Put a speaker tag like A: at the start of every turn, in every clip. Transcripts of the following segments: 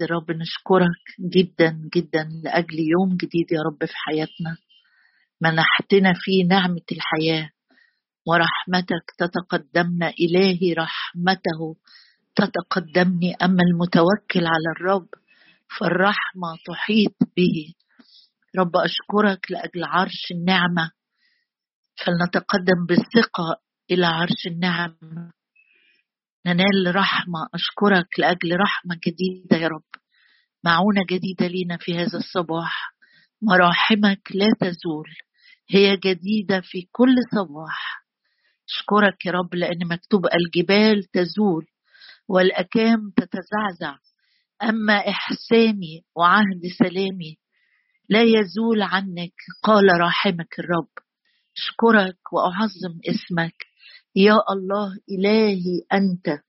A: يا رب نشكرك جدا جدا لأجل يوم جديد يا رب في حياتنا. منحتنا فيه نعمة الحياة ورحمتك تتقدمنا إلهي رحمته تتقدمني. أما المتوكل على الرب فالرحمة تحيط به. رب أشكرك لأجل عرش النعمة فلنتقدم بالثقة إلى عرش النعمة. ننال رحمة أشكرك لأجل رحمة جديدة يا رب. معونة جديدة لينا في هذا الصباح. مراحمك لا تزول هي جديدة في كل صباح. أشكرك يا رب لأن مكتوب الجبال تزول والأكام تتزعزع. أما إحساني وعهد سلامي لا يزول عنك قال راحمك الرب. أشكرك وأعظم اسمك. يا الله إلهي أنت.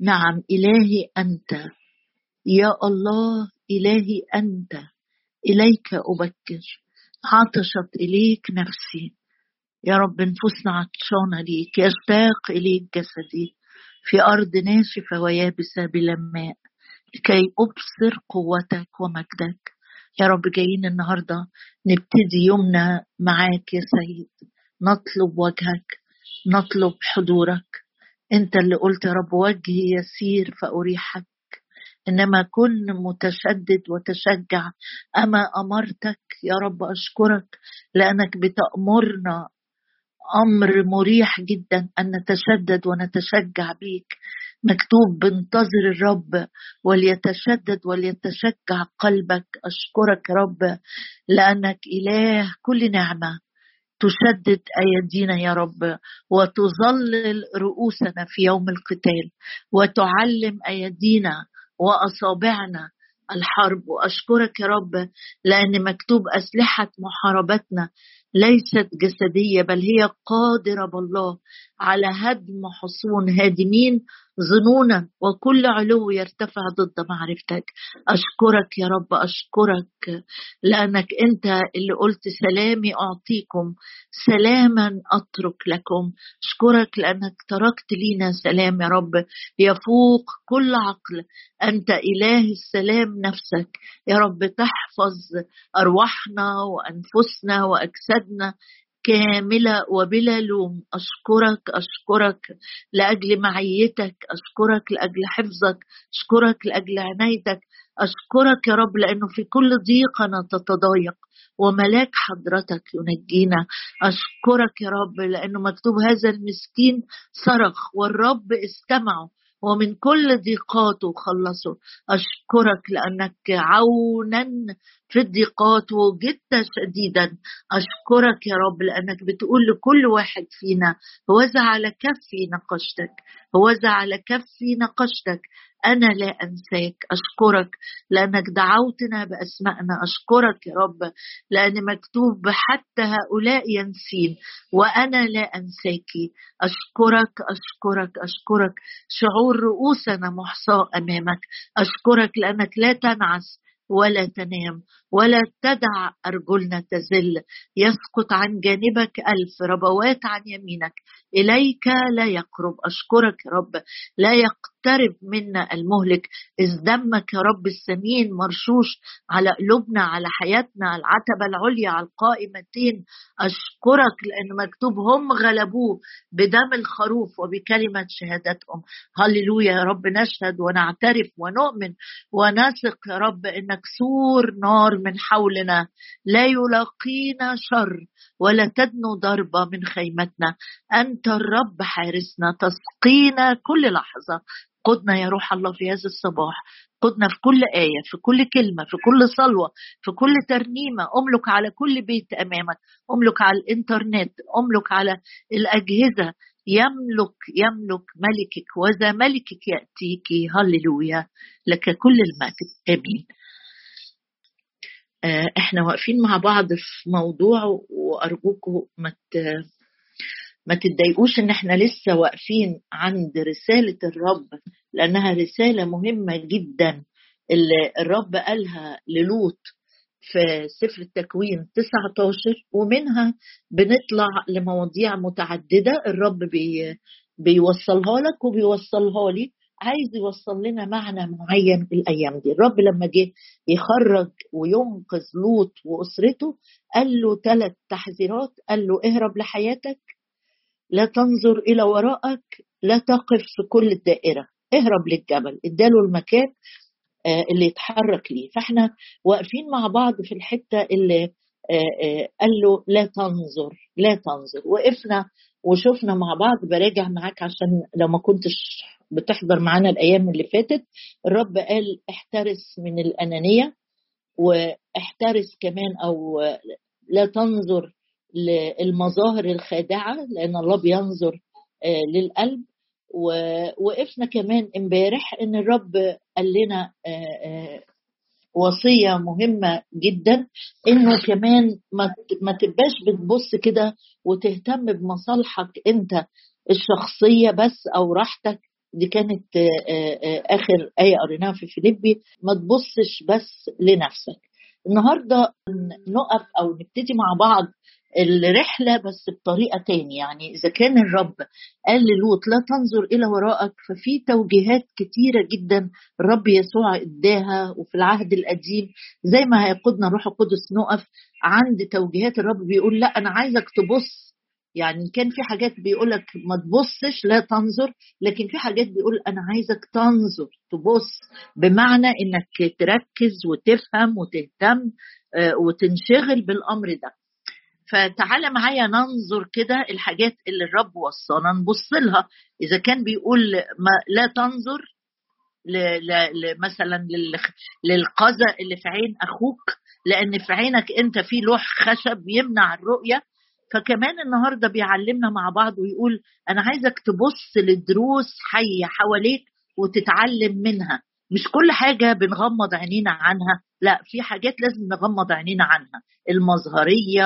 A: نعم إلهي أنت. يا الله إلهي أنت. إليك أبكر. عطشت إليك نفسي. يا رب نفوسنا عطشانة ليك يشتاق إليك جسدي. في أرض ناشفة ويابسة بلا ماء. لكي أبصر قوتك ومجدك. يا رب جايين النهاردة نبتدي يومنا معاك يا سيد. نطلب وجهك. نطلب حضورك. أنت اللي قلت يا رب وجهي يسير فأريحك. إنما كن متشدد وتشجع. أما أمرتك يا رب أشكرك لأنك بتأمرنا أمر مريح جدا أن نتشدد ونتشجع بيك. مكتوب بانتظر الرب وليتشدد وليتشجع قلبك. أشكرك رب لأنك إله كل نعمة. تشدد أيدينا يا رب وتظلل رؤوسنا في يوم القتال وتعلم أيدينا وأصابعنا الحرب. وأشكرك يا رب لأن مكتوب أسلحة محاربتنا ليست جسدية بل هي قادرة بالله على هدم حصون هادمين ظنونا وكل علو يرتفع ضد معرفتك. أشكرك يا رب أشكرك لأنك أنت اللي قلت سلامي أعطيكم سلاما أترك لكم. أشكرك لأنك تركت لينا سلام يا رب. يفوق كل عقل. أنت اله السلام نفسك. يا رب تحفظ أرواحنا وأنفسنا وأجسادنا. كاملة وبلا لوم. أشكرك أشكرك لأجل معيتك. أشكرك لأجل حفظك. أشكرك لأجل عنايتك. أشكرك يا رب لأنه في كل ضيقنا تتضايق وملاك حضرتك ينجينا. أشكرك يا رب لأنه مكتوب هذا المسكين صرخ والرب استمعه ومن كل ضيقاته خلصه. أشكرك لأنك عونا في الضيقات وجدت شديدا. أشكرك يا رب لأنك بتقول لكل واحد فينا هوذا على كفي نقشتك هوذا على كفي نقشتك. أنا لا أنساك أشكرك لأنك دعوتنا بأسمائنا أشكرك يا رب لأن مكتوب حتى هؤلاء ينسين وأنا لا أنساك. أشكرك أشكرك أشكرك شعور رؤوسنا محصاة أمامك. أشكرك لأنك لا تنعس ولا تنام. ولا تدع أرجلنا تزل. يسقط عن جانبك ألف ربوات عن يمينك. إليك لا يقرب. أشكرك يا رب. لا يقترب منا المهلك. إذ دمك يا رب السمين مرشوش على قلوبنا على حياتنا على العتبة العليا على القائمتين. أشكرك لأن مكتوب هم غلبوه بدم الخروف وبكلمة شهادتهم. هللويا يا رب. نشهد ونعترف ونؤمن ونثق يا رب إنك سور نار من حولنا. لا يلاقينا شر ولا تدنو ضربة من خيمتنا. أنت الرب حارسنا. تسقينا كل لحظة. قدنا يا روح الله في هذا الصباح. قدنا في كل آية في كل كلمة في كل صلوة في كل ترنيمة. أملك على كل بيت أمامك. أملك على الإنترنت. أملك على الأجهزة. يملك يملك ملكك وذا ملكك يأتيك. هللويا. لك كل المجد. آمين. إحنا واقفين مع بعض في موضوع وارجوكم ما ما تتضايقوش ان إحنا لسه واقفين عند رسالة الرب لانها رسالة مهمة جدا. اللي الرب قالها للوط في سفر التكوين 19 ومنها بنطلع لمواضيع متعددة. الرب بي بيوصلها لك وبيوصلها لي. عايز يوصل لنا معنى معين الأيام دي. الرب لما جه يخرج وينقذ لوط وأسرته قال له ثلاث تحذيرات. قال له اهرب لحياتك لا تنظر إلى وراءك لا تقف في كل الدائرة. اهرب للجبل. اداله المكان آه، اللي يتحرك ليه. فاحنا واقفين مع بعض في الحتة اللي آه، آه، قال له لا تنظر لا تنظر. وقفنا وشفنا مع بعض. براجع معاك عشان لو ما كنتش بتحضر معانا الأيام اللي فاتت. الرب قال احترس من الأنانية واحترس كمان أو لا تنظر للمظاهر الخادعة لأن الله بينظر للقلب. ووقفنا كمان امبارح إن الرب قال لنا وصية مهمة جدا إنه كمان ما تبقاش بتبص كده وتهتم بمصالحك أنت الشخصية بس أو راحتك. دي كانت آخر آية قريناها في فيليبي ما تبصش بس لنفسك. النهارده نقف أو نبتدي مع بعض الرحلة بس بطريقة تاني. يعني إذا كان الرب قال للوط لا تنظر إلى وراءك. ففي توجيهات كتيرة جدا الرب يسوع إداها وفي العهد القديم. زي ما هيقودنا روح القدس نقف. عند توجيهات الرب بيقول لا أنا عايزك تبص يعني كان في حاجات بيقولك ما تبصش لا تنظر لكن في حاجات بيقول أنا عايزك تنظر تبص بمعنى إنك تركز وتفهم وتهتم آه، وتنشغل بالأمر ده. فتعالى معايا ننظر كده الحاجات اللي الرب وصانا نبص لها. إذا كان بيقول ما لا تنظر مثلا للقذى اللي في عين أخوك لأن في عينك أنت في لوح خشب يمنع الرؤية فكمان النهارده بيعلمنا مع بعض ويقول أنا عايزك تبص للدروس حية حواليك وتتعلم منها. مش كل حاجة بنغمض عينينا عنها لا في حاجات لازم نغمض عينينا عنها. المظهرية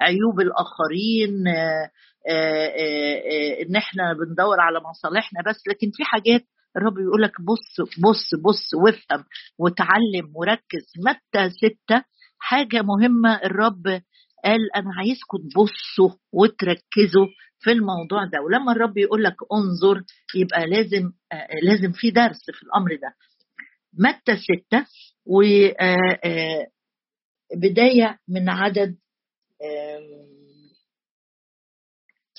A: عيوب الآخرين آه، آه، آه، إن إحنا بندور على مصالحنا بس لكن في حاجات الرب يقول لك بص بص بص وافهم وتعلم وركز. متى ستة؟ حاجة مهمة الرب قال أنا عايزكم تبصوا وتركزوا في الموضوع ده. ولما الرب يقول لك انظر يبقى لازم آه لازم في درس في الأمر ده. متى ستة؟ وبداية آه، من عدد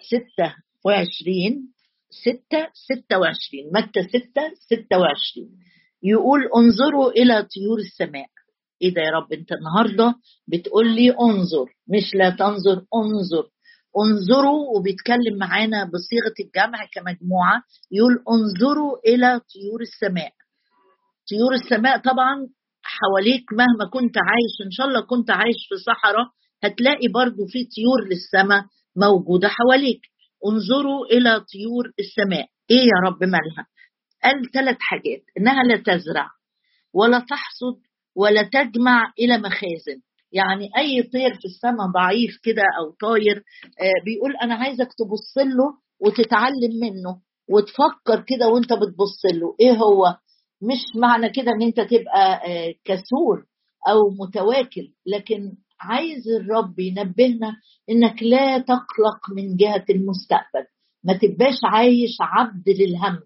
A: ستة وعشرين ستة ستة وعشرين. متى ستة؟ ستة وعشرين. يقول انظروا إلى طيور السماء. إيه ده يا رب؟ أنت النهارده بتقول لي انظر مش لا تنظر انظر. انظروا وبيتكلم معانا بصيغة الجمع كمجموعة يقول انظروا إلى طيور السماء. طيور السماء طبعا حواليك مهما كنت عايش إن شاء الله كنت عايش في صحراء هتلاقي برضو في طيور للسماء موجودة حواليك. انظروا إلى طيور السماء. إيه يا رب مالها؟ قال ثلاث حاجات إنها لا تزرع ولا تحصد ولا تجمع إلى مخازن. يعني أي طير في السماء ضعيف كده أو طاير آه، بيقول أنا عايزك تبص له وتتعلم منه وتفكر كده وأنت بتبص له. إيه هو؟ مش معنى كده إن أنت تبقى آه، كسول أو متواكل لكن عايز الرب ينبهنا إنك لا تقلق من جهة المستقبل. ما تبقاش عايش عبد للهم.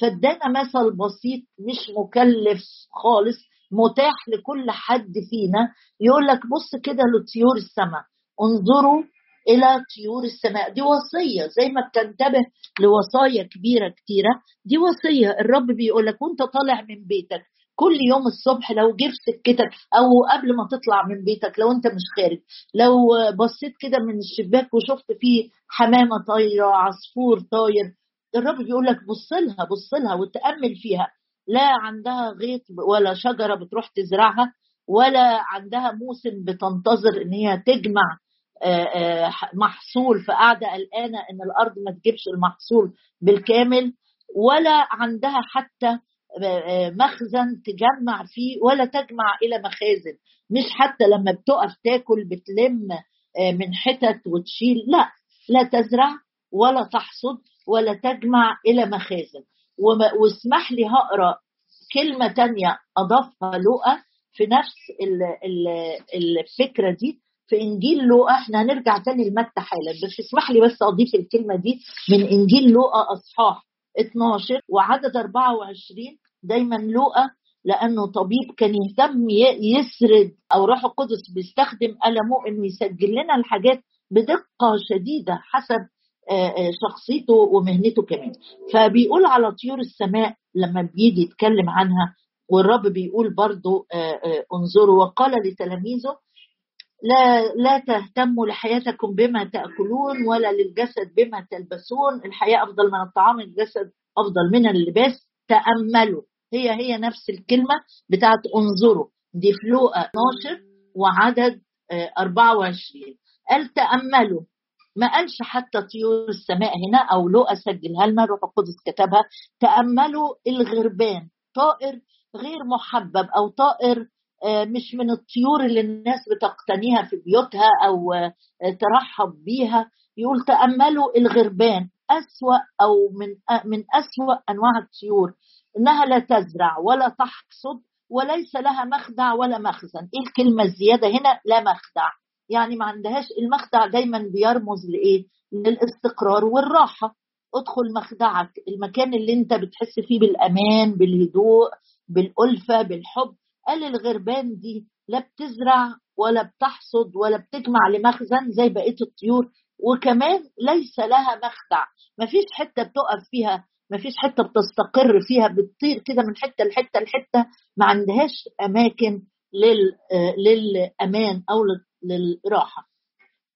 A: فادانا مثل بسيط مش مكلف خالص متاح لكل حد فينا. يقول لك بص كده لطيور السماء. انظروا إلى طيور السماء. دي وصية زي ما بتنتبه لوصايا كبيرة كتيرة. دي وصية الرب بيقول لك وانت طالع من بيتك. كل يوم الصبح لو جه في سكتك أو قبل ما تطلع من بيتك لو انت مش خارج لو بصيت كده من الشباك وشفت فيه حمامة طايرة عصفور طاير الرب بيقول لك بص لها بص لها وتأمل فيها. لا عندها غيط ولا شجرة بتروح تزرعها ولا عندها موسم بتنتظر إن هي تجمع محصول فقاعده قلقانة إن الأرض ما تجيبش المحصول بالكامل ولا عندها حتى مخزن تجمع فيه ولا تجمع إلى مخازن. مش حتى لما بتقف تاكل بتلم من حتت وتشيل لا لا تزرع ولا تحصد ولا تجمع إلى مخازن. واسمح لي هقرأ كلمة تانية أضافها لوقا في نفس الفكرة دي. في إنجيل لوقا إحنا هنرجع تاني لمتى حالا بس اسمح لي بس أضيف الكلمة دي. من إنجيل لوقا أصحاح 12 وعدد 24 دايما لوقا لأنه طبيب كان يهتم يسرد أو روح القدس بيستخدم قلمه إنه يسجل لنا الحاجات بدقة شديدة حسب شخصيته ومهنته كمان. فبيقول على طيور السماء لما بيجي يتكلم عنها والرب بيقول برضو آه، انظروا وقال لتلاميذه لا لا تهتموا لحياتكم بما تأكلون ولا للجسد بما تلبسون الحياة أفضل من الطعام الجسد أفضل من اللباس تأملوا. هي هي نفس الكلمة بتاعت انظروا. دي في لوقا 12 وعدد 24 قال تأملوا. ما قالش حتى طيور السماء هنا أو لقى سجلها لنا روح القدس كتبها تأملوا الغربان طائر غير محبب أو طائر آه، مش من الطيور اللي الناس بتقتنيها في بيوتها أو آه، ترحب بيها. يقول تأملوا الغربان أسوأ أو من آه، من أسوأ أنواع الطيور. إنها لا تزرع ولا تحصد وليس لها مخدع ولا مخزن. إيه الكلمة الزيادة هنا؟ لا مخدع. يعني ما عندهاش المخدع دايما بيرمز لإيه؟ للاستقرار والراحة. ادخل مخدعك المكان اللي انت بتحس فيه بالأمان بالهدوء بالألفة بالحب. قال الغربان دي لا بتزرع ولا بتحصد ولا بتجمع لمخزن زي بقية الطيور وكمان ليس لها مخدع. ما فيش حتة بتقف فيها ما فيش حتة بتستقر فيها بتطير كده من حتة لحتة لحتة. ما عندهاش أماكن آه، للأمان أو للراحة.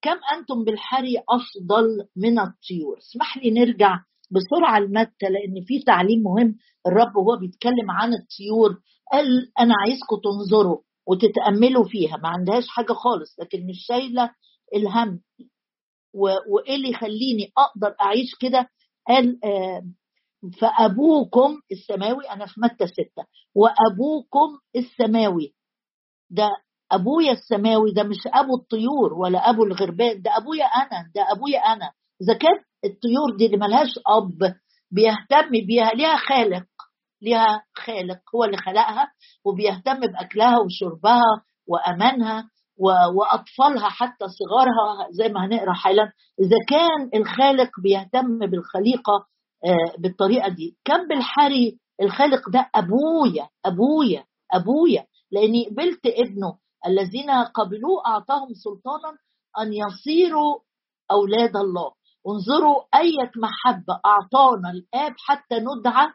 A: كم أنتم بالحري أفضل من الطيور؟ اسمح لي نرجع بسرعة المتة لأن في تعليم مهم. الرب وهو بيتكلم عن الطيور. قال أنا عايزكم تنظروا وتتأملوا فيها. ما عندهاش حاجة خالص لكن مش شايلة الهم. وإيه اللي يخليني أقدر أعيش كده؟ قال آه فأبوكم السماوي أنا في متى ستة. وأبوكم السماوي. ده أبويا السماوي ده مش أبو الطيور ولا أبو الغربان ده أبويا أنا ده أبويا أنا. إذا كان الطيور دي اللي ملهاش أب بيهتم بيها ليها خالق ليها خالق هو اللي خلقها وبيهتم بأكلها وشربها وأمانها وأطفالها حتى صغارها زي ما هنقرأ حالا. إذا كان الخالق بيهتم بالخليقة آه، بالطريقة دي. كم بالحري الخالق ده؟ أبويا أبويا أبويا. لأني قبلت ابنه. الذين قبلوه أعطاهم سلطانا أن يصيروا أولاد الله. انظروا أية محبة أعطانا الآب حتى ندعى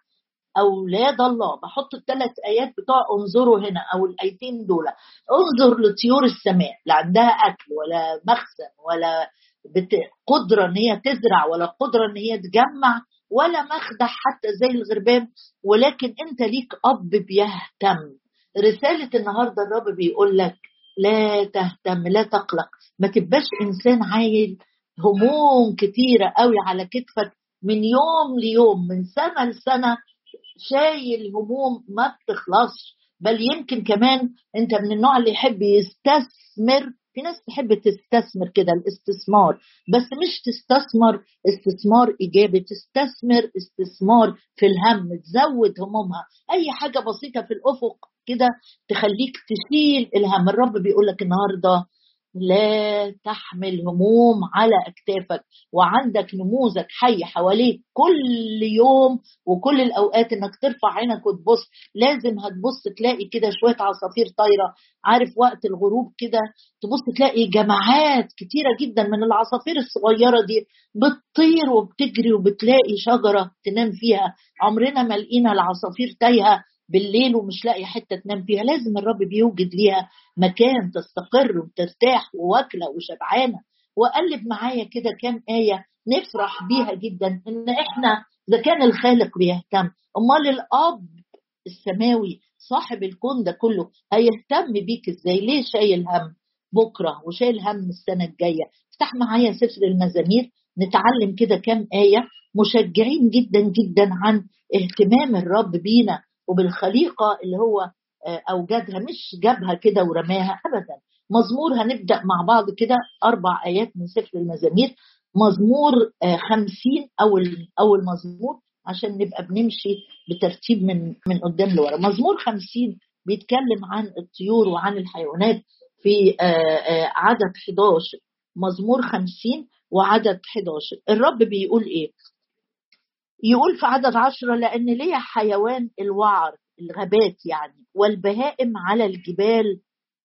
A: أولاد الله. بحط الثلاث آيات بتوع انظروا هنا أو الآيتين دول. انظر لطيور السماء. لا عندها أكل ولا مخزن ولا بت... قدرة إن هي تزرع ولا قدرة إن هي تجمع ولا مخدع حتى زي الغربان. ولكن أنت ليك أب بيهتم. رسالة النهاردة الرب بيقول لك لا تهتم لا تقلق. ما تبقاش إنسان عايل هموم كتيرة قوي على كتفك من يوم ليوم من سنة لسنة شايل هموم ما بتخلصش. بل يمكن كمان أنت من النوع اللي يحب يستثمر في ناس تحب تستثمر كده الاستثمار. بس مش تستثمر استثمار إيجابي. تستثمر استثمار في الهم تزود همومها. أي حاجة بسيطة في الأفق كده تخليك تشيل الهم الرب بيقول لك النهارده لا تحمل هموم على أكتافك وعندك نموذج حي حواليك كل يوم وكل الأوقات إنك ترفع عينك وتبص. لازم هتبص تلاقي كده شوية عصافير طايرة. عارف وقت الغروب كده تبص تلاقي جماعات كتيرة جدا من العصافير الصغيرة دي بتطير وبتجري وبتلاقي شجرة تنام فيها. عمرنا ما لقينا العصافير تايهة. بالليل ومش لاقي حتة تنام فيها لازم الرب بيوجد ليها مكان تستقر وترتاح وواكلة وشبعانة. وقلب معايا كده كام آية نفرح بيها جدا إن إحنا إذا كان الخالق بيهتم أمال الأب السماوي صاحب الكون ده كله هيهتم بيك إزاي؟ ليه شايل هم بكرة وشايل هم السنة الجاية؟ افتح معايا سفر المزامير نتعلم كده كام آية مشجعين جدا جدا عن اهتمام الرب بينا. وبالخليقة اللي هو آه، اوجدها مش جابها كده ورماها ابدا. مزمور هنبدأ مع بعض كده أربع آيات من سفر المزامير. مزمور آه، خمسين أول أول مزمور عشان نبقى بنمشي بترتيب من من قدام لورا. مزمور خمسين بيتكلم عن الطيور وعن الحيوانات في آه، عدد 11 مزمور خمسين وعدد 11 الرب بيقول إيه؟ يقول في عدد عشرة لأن ليا حيوان الوعر الغابات يعني والبهائم على الجبال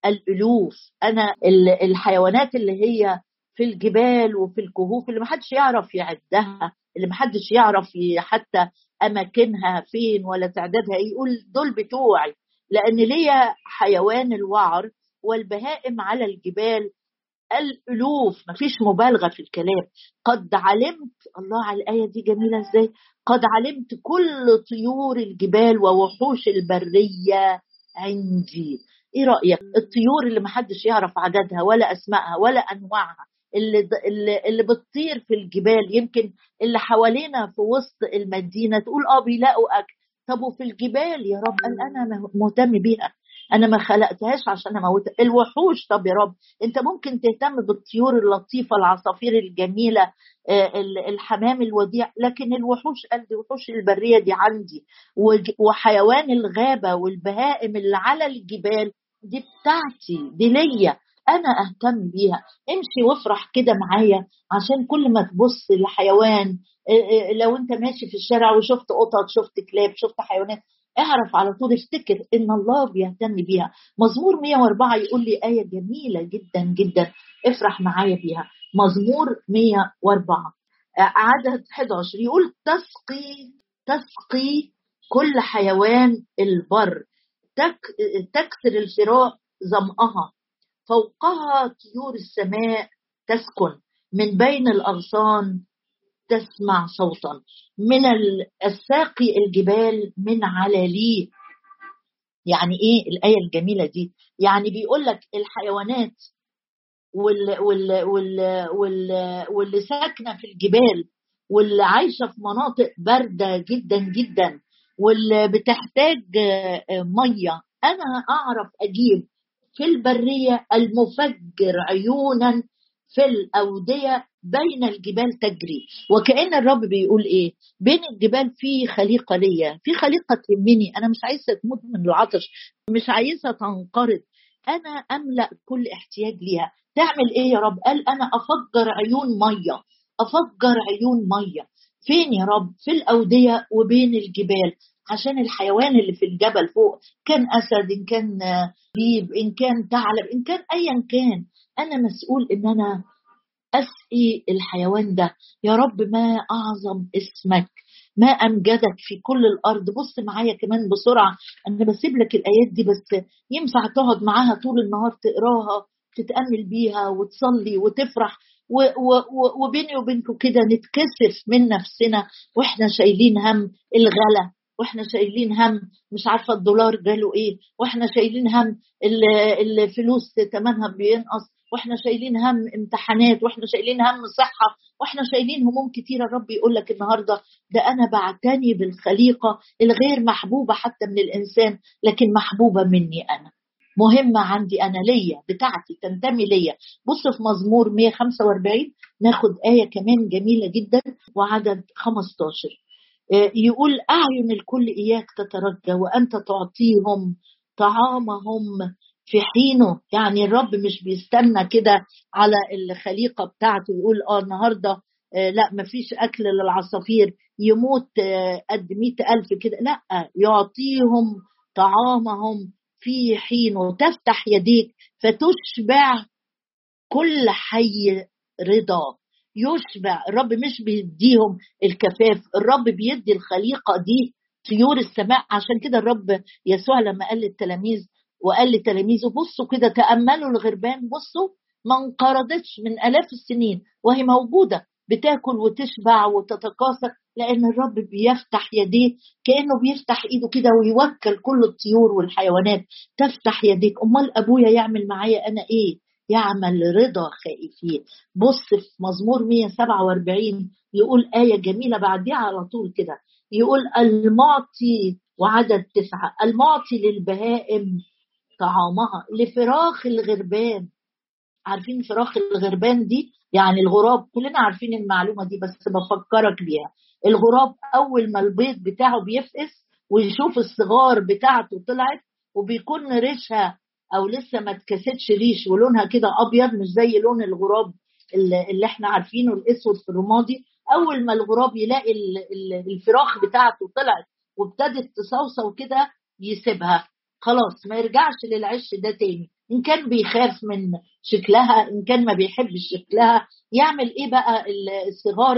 A: الألوف. أنا الحيوانات اللي هي في الجبال وفي الكهوف اللي محدش يعرف يعدها اللي محدش يعرف حتى أماكنها فين ولا تعدادها يقول دول بتوعي. لأن ليا حيوان الوعر والبهائم على الجبال الألوف مفيش مبالغة في الكلام. قد علمت الله على الآية دي جميلة إزاي؟ قد علمت كل طيور الجبال ووحوش البرية عندي. إيه رأيك؟ الطيور اللي محدش يعرف عددها ولا أسمائها ولا أنواعها اللي اللي بتطير في الجبال يمكن اللي حوالينا في وسط المدينة تقول آه بيلاقوا أكل. طب وفي الجبال؟ يا رب قال أنا مهتم بيها. أنا ما خلقتهاش عشان أموتها. الوحوش طب يا رب. أنت ممكن تهتم بالطيور اللطيفة العصافير الجميلة آه، الحمام الوديع لكن الوحوش قال دي وحوش البرية دي عندي وحيوان الغابة والبهائم اللي على الجبال دي بتاعتي دي ليا. أنا أهتم بيها. امشي وافرح كده معايا عشان كل ما تبص لحيوان لو أنت ماشي في الشارع وشفت قطط شفت كلاب شفت حيوانات اعرف على طول افتكر إن الله بيهتم بيها. مزمور 104 يقول لي آية جميلة جدا جدا. افرح معايا بيها مزمور 104 عدد 11 يقول تسقي تسقي كل حيوان البر. تك تكسر الفراء ظمأها فوقها طيور السماء تسكن. من بين الأغصان تسمع صوتا من الساقي الجبال من علاليه يعني إيه الآية الجميلة دي؟ يعني بيقول لك الحيوانات وال وال وال وال واللي ساكنة في الجبال واللي عايشة في مناطق باردة جدا جدا واللي بتحتاج مية. أنا أعرف أجيب في البرية المفجر عيونا في الأودية بين الجبال تجري. وكأن الرب بيقول إيه؟ بين الجبال في خليقة ليا. في خليقة تهمني أنا مش عايزة تموت من العطش. مش عايزة تنقرض. أنا أملأ كل احتياج ليها. تعمل إيه يا رب؟ قال أنا أفجر عيون مية. أفجر عيون مية. فين يا رب؟ في الأودية وبين الجبال. عشان الحيوان اللي في الجبل فوق. كان أسد إن كان ديب إن كان ثعلب إن كان أيا كان. أنا مسؤول إن أنا أسقي الحيوان ده. يا رب ما أعظم اسمك ما أمجدك في كل الأرض. بص معايا كمان بسرعة أنا بسيب لك الآيات دي بس ينفع تقعد معاها طول النهار تقراها تتأمل بيها وتصلي وتفرح وبيني وبينكم كده نتكسف من نفسنا وإحنا شايلين هم الغلا. وإحنا شايلين هم مش عارفة الدولار جاله إيه وإحنا شايلين هم الفلوس ثمنها بينقص وإحنا شايلين هم امتحانات وإحنا شايلين هم صحة وإحنا شايلين هموم كتيرة. الرب يقول لك النهارده ده أنا بعتني بالخليقة الغير محبوبة حتى من الإنسان لكن محبوبة مني أنا. مهمة عندي أنا ليا بتاعتي تنتمي ليا. بص في مزمور 145 ناخد آية كمان جميلة جدا وعدد 15 آه، يقول أعين الكل إياك تترجى وأنت تعطيهم طعامهم في حينه. يعني الرب مش بيستنى كده على الخليقة بتاعته يقول آه النهاردة آه لا مفيش أكل للعصافير يموت آه قد مئة ألف كده. لا يعطيهم طعامهم في حينه. تفتح يديك فتشبع كل حي رضا يشبع الرب مش بيديهم الكفاف الرب بيدي الخليقة دي طيور السماء. عشان كده الرب يسوع لما قال للتلاميذ وقال لتلاميذه بصوا كده تأملوا الغربان بصوا ما انقرضتش من آلاف السنين وهي موجودة بتاكل وتشبع وتتكاثر لأن الرب بيفتح يديه كأنه بيفتح إيده كده ويوكل كل الطيور والحيوانات تفتح يديك. أمال أبويا يعمل معايا أنا إيه؟ يعمل رضا خائفين. بص في مزمور 147 يقول آية جميلة بعديها على طول كده. يقول المعطي وعدد تسعة المعطي للبهائم طعامها لفراخ الغربان. عارفين فراخ الغربان دي؟ يعني الغراب كلنا عارفين المعلومة دي بس بفكرك بيها. الغراب أول ما البيض بتاعه بيفقس ويشوف الصغار بتاعته طلعت وبيكون ريشها أو لسه ما اتكستش ريش ولونها كده أبيض مش زي لون الغراب اللي, إحنا عارفينه الأسود في الرمادي. أول ما الغراب يلاقي الفراخ بتاعته طلعت وابتدت تصوصو كده يسيبها. خلاص ما يرجعش للعش ده تاني. إن كان بيخاف من شكلها إن كان ما بيحبش شكلها يعمل إيه بقى الصغار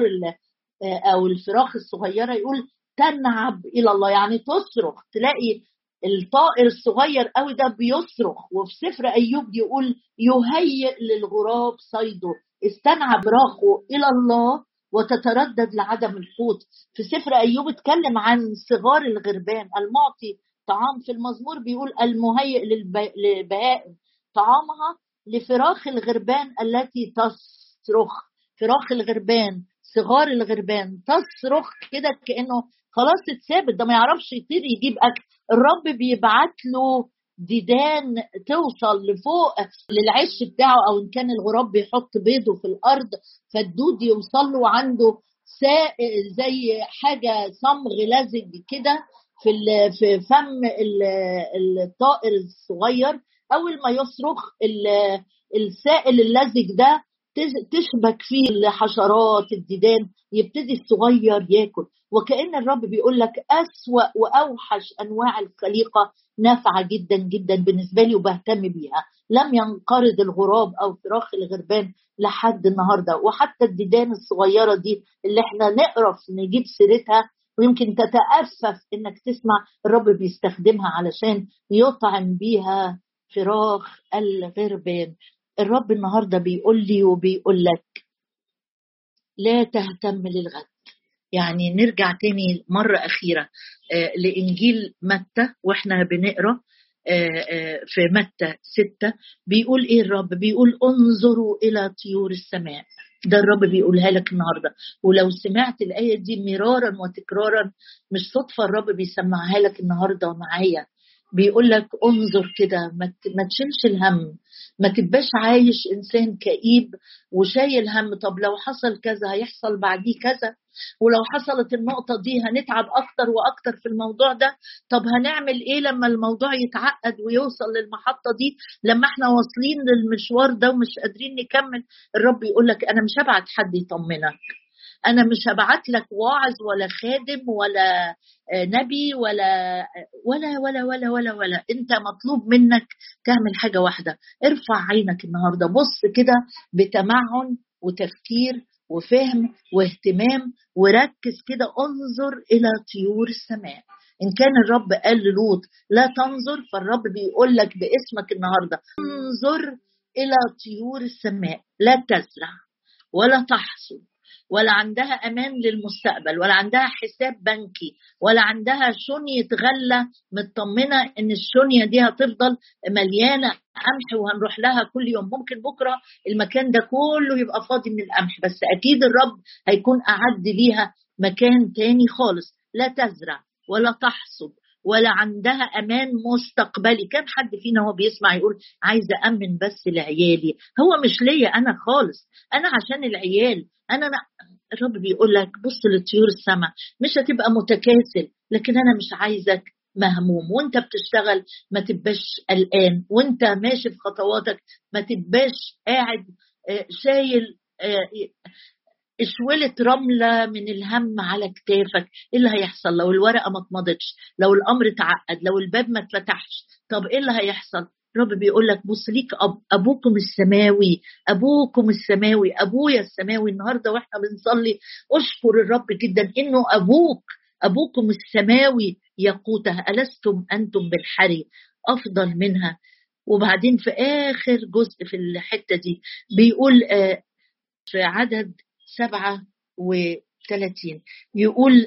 A: أو الفراخ الصغيرة؟ يقول تنعب إلى الله. يعني تصرخ تلاقي الطائر الصغير قوي ده بيصرخ وفي سفر أيوب يقول يهيئ للغراب صيده. استنعب راخه إلى الله وتتردد لعدم الحوت. في سفر أيوب اتكلم عن صغار الغربان. المعطي طعام في المزمور بيقول المهيئ للبهائم. طعامها لفراخ الغربان التي تصرخ. فراخ الغربان صغار الغربان تصرخ كده كأنه خلاص اتثابت ده ما يعرفش يطير يجيب أكل. الرب بيبعت له ديدان توصل لفوق للعش بتاعه أو إن كان الغراب بيحط بيضه في الأرض فالدود يوصل له عنده زي حاجة صمغ لزج كده في في فم الطائر الصغير. أول ما يصرخ السائل اللزج ده تشبك فيه الحشرات الديدان يبتدي الصغير ياكل. وكأن الرب بيقول لك أسوأ وأوحش أنواع الخليقة نافعة جدا جدا بالنسبة لي وبهتم بيها. لم ينقرض الغراب أو فراخ الغربان لحد النهاردة. وحتى الديدان الصغيرة دي اللي إحنا نقرف نجيب سيرتها ويمكن تتأسف إنك تسمع الرب بيستخدمها علشان يطعم بيها فراخ الغربان. الرب النهارده بيقول لي وبيقول لك لا تهتم للغد. يعني نرجع تاني مرة أخيرة آه، لإنجيل متى وإحنا بنقرأ آه، آه، في متى ستة بيقول إيه الرب؟ بيقول انظروا إلى طيور السماء. ده الرب بيقولها لك النهارده. ولو سمعت الآية دي مرارا وتكرارا مش صدفة الرب بيسمعها لك النهارده معايا بيقول لك انظر كده ما تشيلش الهم. ما تبقاش عايش إنسان كئيب وشايل هم طب لو حصل كذا هيحصل بعديه كذا ولو حصلت النقطة دي هنتعب أكتر وأكتر في الموضوع ده طب هنعمل إيه لما الموضوع يتعقد ويوصل للمحطة دي؟ لما إحنا واصلين للمشوار ده ومش قادرين نكمل الرب يقول لك أنا مش هبعت حد يطمنك. أنا مش هبعت لك واعظ ولا خادم ولا آه، نبي ولا ولا ولا ولا ولا ولا. أنت مطلوب منك تعمل حاجة واحدة. ارفع عينك النهارده. بص كده بتمعن وتفكير وفهم واهتمام وركز كده. انظر إلى طيور السماء. إن كان الرب قال للوط لا تنظر فالرب بيقول لك باسمك النهارده انظر إلى طيور السماء. لا تزرع ولا تحصد ولا عندها أمان للمستقبل ولا عندها حساب بنكي ولا عندها شنية غلة مطمنة إن الشنية دي هتفضل مليانة قمح وهنروح لها كل يوم. ممكن بكرة المكان ده كله يبقى فاضي من القمح بس أكيد الرب هيكون أعد ليها مكان تاني خالص. لا تزرع ولا تحصد ولا عندها أمان مستقبلي. كان حد فينا هو بيسمع يقول عايزه أمن بس لعيالي. هو مش ليا أنا خالص. أنا عشان العيال. أنا أنا الرب بيقول لك بص لطيور السماء. مش هتبقى متكاسل لكن أنا مش عايزك مهموم. وأنت بتشتغل ما تبقاش قلقان. وأنت ماشي في خطواتك ما تبقاش قاعد آه، شايل آه، اشولة رملة من الهم على كتافك. إيه اللي هيحصل لو الورقة ما اتمضتش؟ لو الأمر اتعقد لو الباب ما اتفتحش؟ طب إيه اللي هيحصل؟ الرب بيقول لك بص ليك أب أبوكم السماوي أبوكم السماوي أبويا السماوي النهارده وإحنا بنصلي. أشكر الرب جدا إنه أبوك أبوكم السماوي يقوتها ألستم أنتم بالحري؟ أفضل منها. وبعدين في آخر جزء في الحتة دي بيقول آه، في عدد سبعة وثلاثين. يقول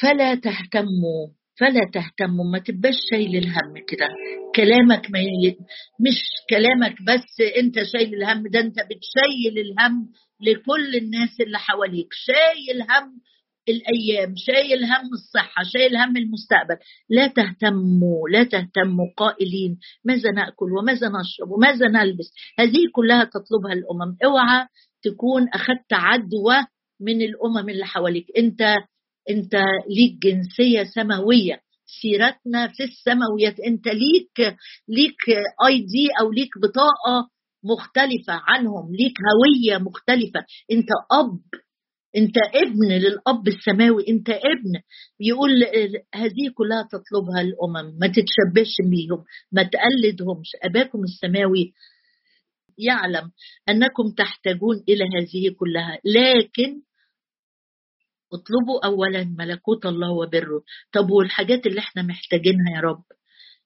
A: فلا تهتموا فلا تهتموا ما تبقاش شايل الهم كده. كلامك ما ي... مش كلامك بس انت شايل الهم ده انت بتشيل الهم لكل الناس اللي حواليك. شايل هم الأيام شايل هم الصحة شايل هم المستقبل. لا تهتموا لا تهتموا قائلين ماذا نأكل وماذا نشرب وماذا نلبس؟ هذه كلها تطلبها الأمم. اوعى تكون أخذت عدوى من الأمم اللي حواليك. انت انت ليك جنسية سماوية. سيرتنا في السماويات. انت ليك ليك اي دي أو ليك بطاقة مختلفة عنهم. ليك هوية مختلفة. انت أب انت ابن للأب السماوي انت ابن. يقول هذه كلها تطلبها الأمم ما تتشبهش بيهم ما تقلدهمش. أباكم السماوي يعلم أنكم تحتاجون إلى هذه كلها. لكن اطلبوا اولا ملكوت الله وبره. طب والحاجات اللي إحنا محتاجينها يا رب؟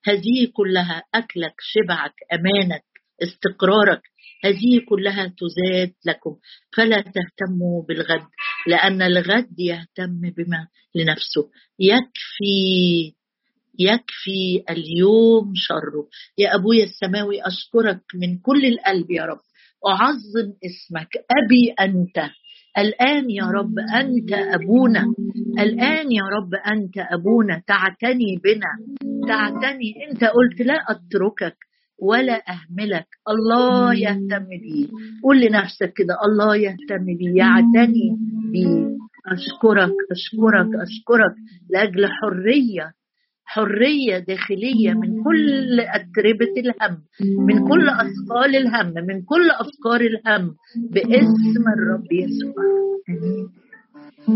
A: هذه كلها أكلك شبعك أمانك استقرارك. هذه كلها تزاد لكم. فلا تهتموا بالغد لأن الغد يهتم بما لنفسه. يكفي يكفي اليوم شره. يا أبويا السماوي أشكرك من كل القلب يا رب. أعظم اسمك أبي أنت. الآن يا رب أنت أبونا. الآن يا رب أنت أبونا. تعتني بنا. تعتني. أنت قلت لا أتركك. ولا أهملك. الله يهتم بي. قول لنفسك كده الله يهتم بي. يعتني بي. أشكرك أشكرك أشكرك لأجل حرية حرية داخلية من كل أتربة الهم من كل أثقال الهم من كل أفكار الهم باسم الرب يسوع. آمين.